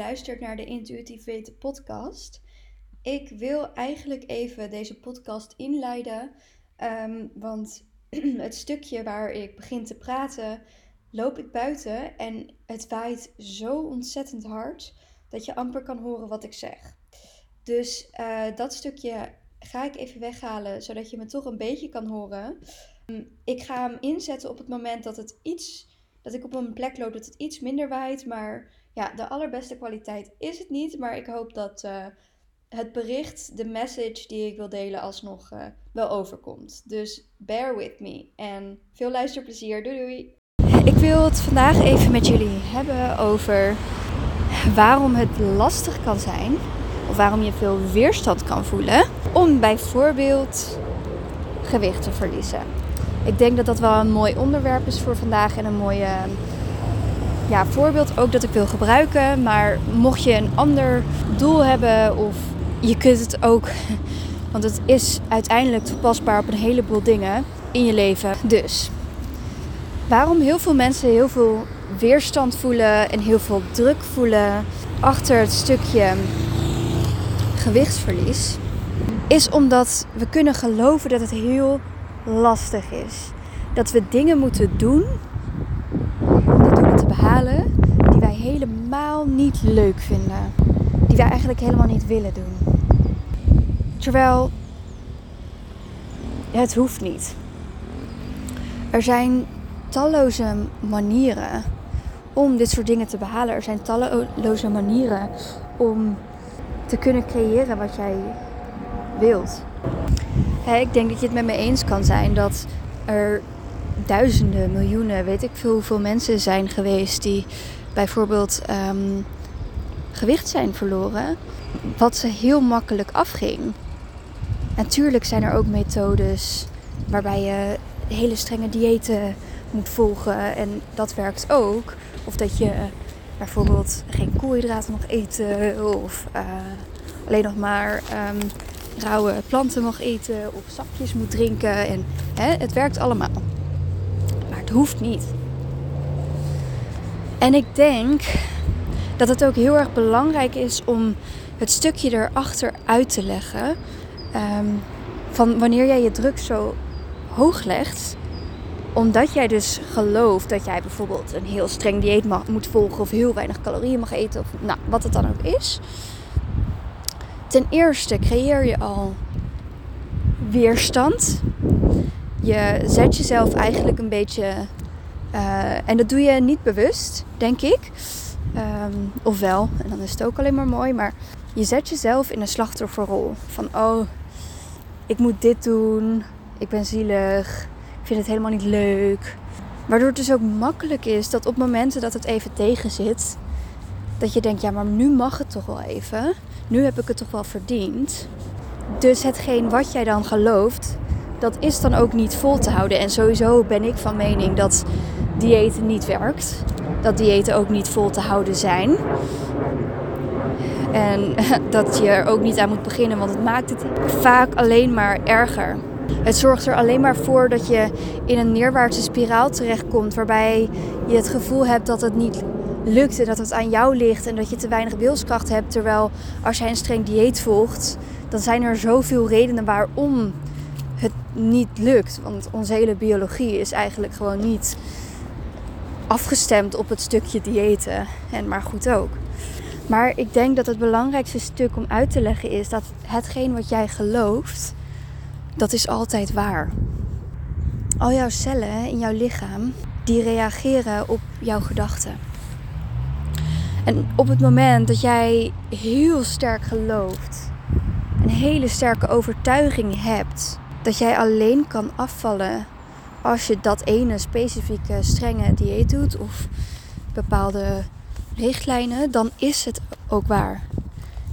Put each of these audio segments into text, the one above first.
luistert naar de Intuïtief Weten podcast. Ik wil eigenlijk even deze podcast inleiden, ehm, want het stukje waar ik begin te praten, loop ik buiten en het waait zo ontzettend hard dat je amper kan horen wat ik zeg. Dus uh, dat stukje ga ik even weghalen, zodat je me toch een beetje kan horen. Ehm, ik ga hem inzetten op het moment dat het iets, dat ik op een plek loop dat het iets minder waait, maar ja, de allerbeste kwaliteit is het niet. Maar ik hoop dat uh, het bericht, de message die ik wil delen, alsnog uh, wel overkomt. Dus bear with me en veel luisterplezier. Doei doei! Ik wil het vandaag even met jullie hebben over waarom het lastig kan zijn, of waarom je veel weerstand kan voelen, om bijvoorbeeld gewicht te verliezen. Ik denk dat dat wel een mooi onderwerp is voor vandaag en een mooie ja, voorbeeld ook dat ik wil gebruiken. Maar mocht je een ander doel hebben of je kunt het ook, want het is uiteindelijk toepasbaar op een heleboel dingen in je leven. Dus waarom heel veel mensen heel veel weerstand voelen en heel veel druk voelen achter het stukje gewichtsverlies, is omdat we kunnen geloven dat het heel lastig is. Dat we dingen moeten doen die wij helemaal niet leuk vinden. Die wij eigenlijk helemaal niet willen doen. Terwijl het hoeft niet. Er zijn talloze manieren om dit soort dingen te behalen. Er zijn talloze manieren om te kunnen creëren wat jij wilt. ik denk dat je het met me eens kan zijn dat er duizenden, miljoenen, weet ik veel hoeveel mensen zijn geweest die bijvoorbeeld um, gewicht zijn verloren, wat ze heel makkelijk afging. Natuurlijk zijn er ook methodes waarbij je hele strenge diëten moet volgen en dat werkt ook. Of dat je bijvoorbeeld geen koolhydraten mag eten of uh, alleen nog maar um, rauwe planten mag eten of sapjes moet drinken. En hè, het werkt allemaal hoeft niet. En ik denk dat het ook heel erg belangrijk is om het stukje erachter uit te leggen. Ehm, van wanneer jij je druk zo hoog legt, omdat jij dus gelooft dat jij bijvoorbeeld een heel streng dieet mag, moet volgen of heel weinig calorieën mag eten, of nou, wat het dan ook is. Ten eerste creëer je al weerstand je zet jezelf eigenlijk een beetje. Uh, en dat doe je niet bewust, denk ik. Um, of wel, en dan is het ook alleen maar mooi. Maar je zet jezelf in een slachtofferrol. Van oh, ik moet dit doen. Ik ben zielig. Ik vind het helemaal niet leuk. Waardoor het dus ook makkelijk is dat op momenten dat het even tegen zit, dat je denkt, ja, maar nu mag het toch wel even. Nu heb ik het toch wel verdiend. Dus hetgeen wat jij dan gelooft, dat is dan ook niet vol te houden. En sowieso ben ik van mening dat diëten niet werkt. Dat diëten ook niet vol te houden zijn. En dat je er ook niet aan moet beginnen, want het maakt het vaak alleen maar erger. Het zorgt er alleen maar voor dat je in een neerwaartse spiraal terechtkomt, waarbij je het gevoel hebt dat het niet lukt en dat het aan jou ligt en dat je te weinig wilskracht hebt. Terwijl als jij een streng dieet volgt, dan zijn er zoveel redenen waarom niet lukt. Want onze hele biologie is eigenlijk gewoon niet afgestemd op het stukje diëten. En maar goed ook. Maar ik denk dat het belangrijkste stuk om uit te leggen is dat hetgeen wat jij gelooft, dat is altijd waar. Al jouw cellen in jouw lichaam, die reageren op jouw gedachten. En op het moment dat jij heel sterk gelooft, een hele sterke overtuiging hebt dat jij alleen kan afvallen als je dat ene specifieke strenge dieet doet of bepaalde richtlijnen, dan is het ook waar.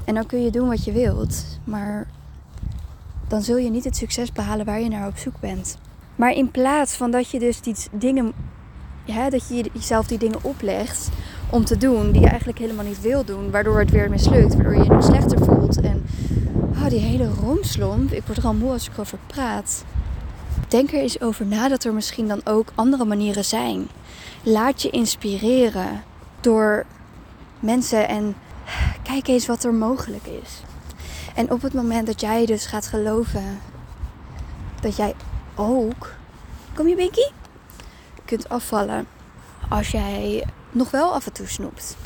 En dan kun je doen wat je wilt, maar dan zul je niet het succes behalen waar je naar op zoek bent. Maar in plaats van dat je dus die dingen, dat je jezelf die dingen oplegt om te doen die je eigenlijk helemaal niet wil doen, waardoor het weer mislukt, waardoor je je slechter voelt en Oh, die hele romslomp. Ik word er al moe als ik erover praat. Denk er eens over na dat er misschien dan ook andere manieren zijn. Laat je inspireren door mensen en kijk eens wat er mogelijk is. En op het moment dat jij dus gaat geloven dat jij ook, kom je Binky? Kunt afvallen als jij nog wel af en toe snoept.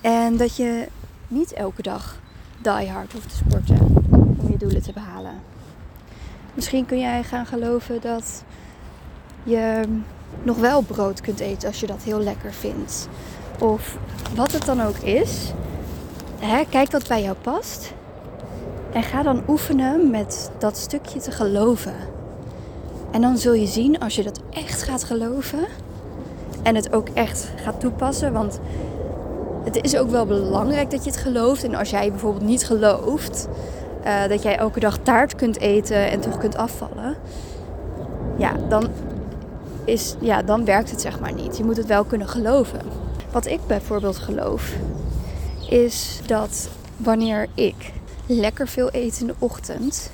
En dat je niet elke dag die hard hoeft te sporten om je doelen te behalen. Misschien kun jij gaan geloven dat je nog wel brood kunt eten als je dat heel lekker vindt. Of wat het dan ook is. Hè, kijk wat bij jou past. En ga dan oefenen met dat stukje te geloven. En dan zul je zien als je dat echt gaat geloven. En het ook echt gaat toepassen. Want het is ook wel belangrijk dat je het gelooft. En als jij bijvoorbeeld niet gelooft uh, dat jij elke dag taart kunt eten en toch kunt afvallen. Ja, dan, is, ja, dan werkt het zeg maar niet. Je moet het wel kunnen geloven. Wat ik bijvoorbeeld geloof, is dat wanneer ik lekker veel eet in de ochtend,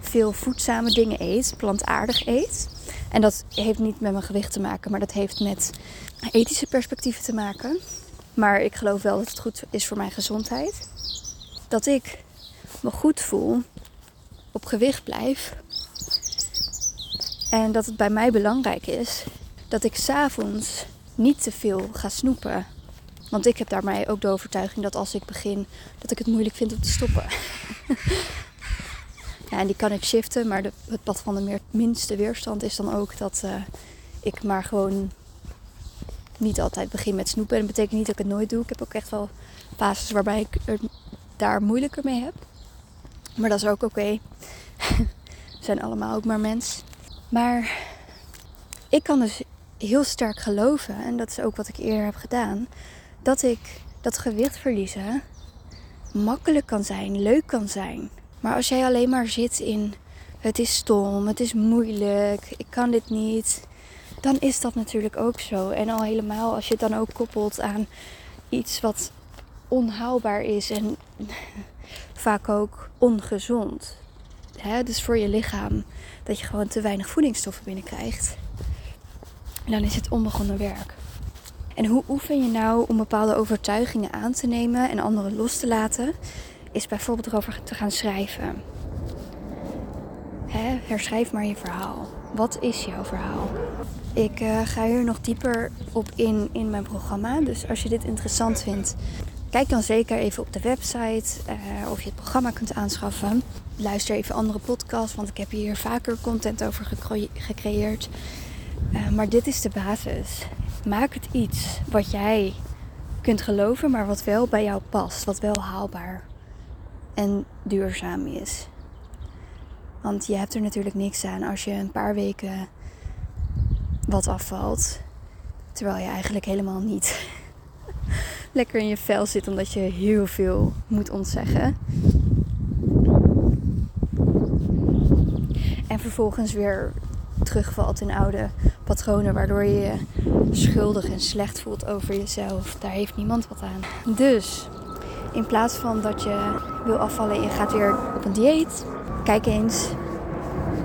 veel voedzame dingen eet, plantaardig eet. En dat heeft niet met mijn gewicht te maken, maar dat heeft met ethische perspectieven te maken. Maar ik geloof wel dat het goed is voor mijn gezondheid. Dat ik me goed voel, op gewicht blijf. En dat het bij mij belangrijk is dat ik s'avonds niet te veel ga snoepen. Want ik heb daarmee ook de overtuiging dat als ik begin, dat ik het moeilijk vind om te stoppen. ja, en die kan ik shiften, maar het pad van de minste weerstand is dan ook dat uh, ik maar gewoon niet altijd begin met snoepen. En dat betekent niet dat ik het nooit doe. Ik heb ook echt wel fases waarbij ik er daar moeilijker mee heb. Maar dat is ook oké. We zijn allemaal ook maar mens. Maar ik kan dus heel sterk geloven, en dat is ook wat ik eerder heb gedaan, dat ik dat gewicht verliezen makkelijk kan zijn, leuk kan zijn. Maar als jij alleen maar zit in het is stom, het is moeilijk, ik kan dit niet, dan is dat natuurlijk ook zo. En al helemaal als je het dan ook koppelt aan iets wat onhaalbaar is en vaak ook ongezond. Hè? Dus voor je lichaam dat je gewoon te weinig voedingsstoffen binnenkrijgt. Dan is het onbegonnen werk. En hoe oefen je nou om bepaalde overtuigingen aan te nemen en andere los te laten? Is bijvoorbeeld erover te gaan schrijven. Hè? Herschrijf maar je verhaal. Wat is jouw verhaal? Ik uh, ga hier nog dieper op in in mijn programma. Dus als je dit interessant vindt, kijk dan zeker even op de website uh, of je het programma kunt aanschaffen. Luister even andere podcasts, want ik heb hier vaker content over gecreëerd. Uh, maar dit is de basis. Maak het iets wat jij kunt geloven, maar wat wel bij jou past. Wat wel haalbaar en duurzaam is. Want je hebt er natuurlijk niks aan als je een paar weken wat afvalt. Terwijl je eigenlijk helemaal niet lekker in je vel zit omdat je heel veel moet ontzeggen. En vervolgens weer terugvalt in oude patronen, waardoor je je schuldig en slecht voelt over jezelf. Daar heeft niemand wat aan. Dus in plaats van dat je wil afvallen en je gaat weer op een dieet, kijk eens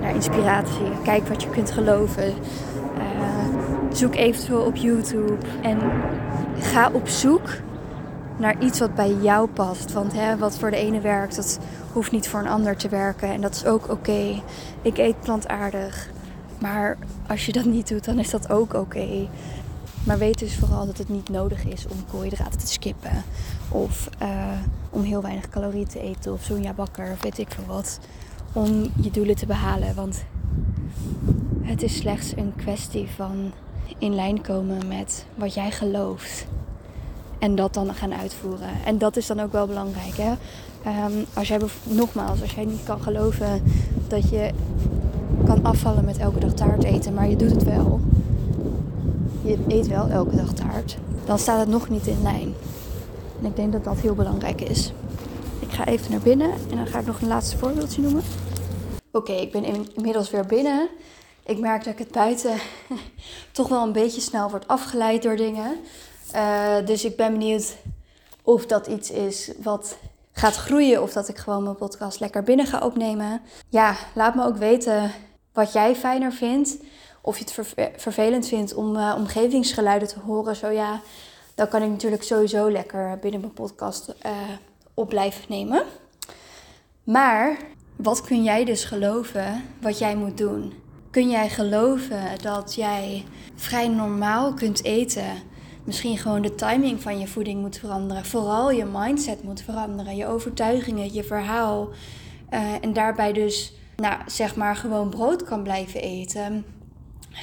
naar inspiratie. Kijk wat je kunt geloven. Zoek eventueel op YouTube en ga op zoek naar iets wat bij jou past. Want hè, wat voor de ene werkt, dat hoeft niet voor een ander te werken. En dat is ook oké. Ik eet plantaardig. Maar als je dat niet doet, dan is dat ook oké. Maar weet dus vooral dat het niet nodig is om koolhydraten te skippen. Of uh, om heel weinig calorieën te eten. Of zo'n bakker of weet ik veel wat. Om je doelen te behalen. Want het is slechts een kwestie van in lijn komen met wat jij gelooft. En dat dan gaan uitvoeren. En dat is dan ook wel belangrijk. Hè? Um, als jij nogmaals, als jij niet kan geloven dat je kan afvallen met elke dag taart eten, maar je doet het wel. Je eet wel elke dag taart. Dan staat het nog niet in lijn. En ik denk dat dat heel belangrijk is. Ik ga even naar binnen en dan ga ik nog een laatste voorbeeldje noemen. Oké, ik ben inmiddels weer binnen. Ik merk dat ik het buiten toch wel een beetje snel wordt afgeleid door dingen. Uh, dus ik ben benieuwd of dat iets is wat gaat groeien of dat ik gewoon mijn podcast lekker binnen ga opnemen. Ja, laat me ook weten wat jij fijner vindt. Of je het vervelend vindt om uh, omgevingsgeluiden te horen. Zo ja, dan kan ik natuurlijk sowieso lekker binnen mijn podcast uh, op blijven nemen. Maar wat kun jij dus geloven wat jij moet doen? Kun jij geloven dat jij vrij normaal kunt eten? Misschien gewoon de timing van je voeding moet veranderen. Vooral je mindset moet veranderen. Je overtuigingen, je verhaal. Uh, en daarbij dus, nou, zeg maar, gewoon brood kan blijven eten.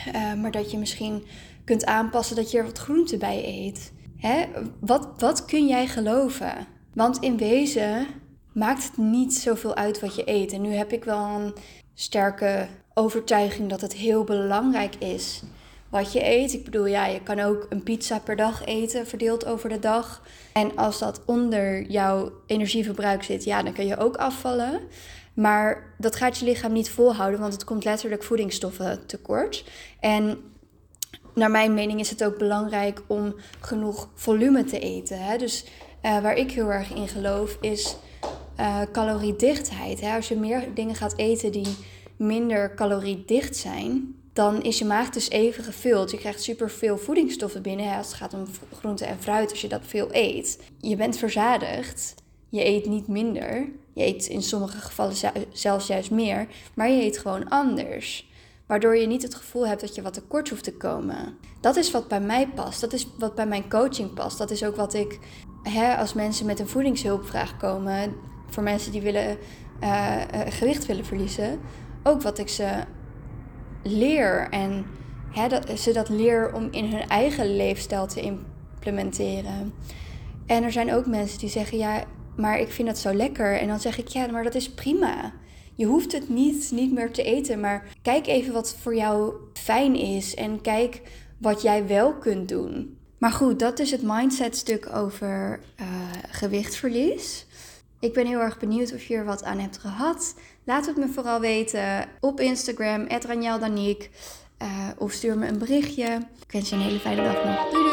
Uh, maar dat je misschien kunt aanpassen dat je er wat groente bij eet. Hè? Wat, wat kun jij geloven? Want in wezen maakt het niet zoveel uit wat je eet. En nu heb ik wel een sterke overtuiging dat het heel belangrijk is wat je eet. Ik bedoel, ja, je kan ook een pizza per dag eten, verdeeld over de dag. En als dat onder jouw energieverbruik zit, ja, dan kun je ook afvallen. Maar dat gaat je lichaam niet volhouden, want het komt letterlijk voedingsstoffen tekort. En naar mijn mening is het ook belangrijk om genoeg volume te eten. Hè? Dus uh, waar ik heel erg in geloof is uh, caloriedichtheid. Hè? Als je meer dingen gaat eten die minder caloriedicht zijn, dan is je maag dus even gevuld. Je krijgt superveel voedingsstoffen binnen als het gaat om groente en fruit, als je dat veel eet. Je bent verzadigd, je eet niet minder. Je eet in sommige gevallen zelfs juist meer, maar je eet gewoon anders. Waardoor je niet het gevoel hebt dat je wat tekort hoeft te komen. Dat is wat bij mij past. Dat is wat bij mijn coaching past. Dat is ook wat ik, hè, als mensen met een voedingshulpvraag komen, voor mensen die willen, uh, gewicht willen verliezen, ook wat ik ze leer. En hè, dat ze dat leer om in hun eigen leefstijl te implementeren. En er zijn ook mensen die zeggen, ja, maar ik vind dat zo lekker. En dan zeg ik, ja, maar dat is prima. Je hoeft het niet, niet meer te eten, maar kijk even wat voor jou fijn is en kijk wat jij wel kunt doen. Maar goed, dat is het mindset stuk over uh, gewichtverlies. Ik ben heel erg benieuwd of je er wat aan hebt gehad. Laat het me vooral weten op Instagram, @ranjeldaniek, uh, of stuur me een berichtje. Ik wens je een hele fijne dag nog. Doei!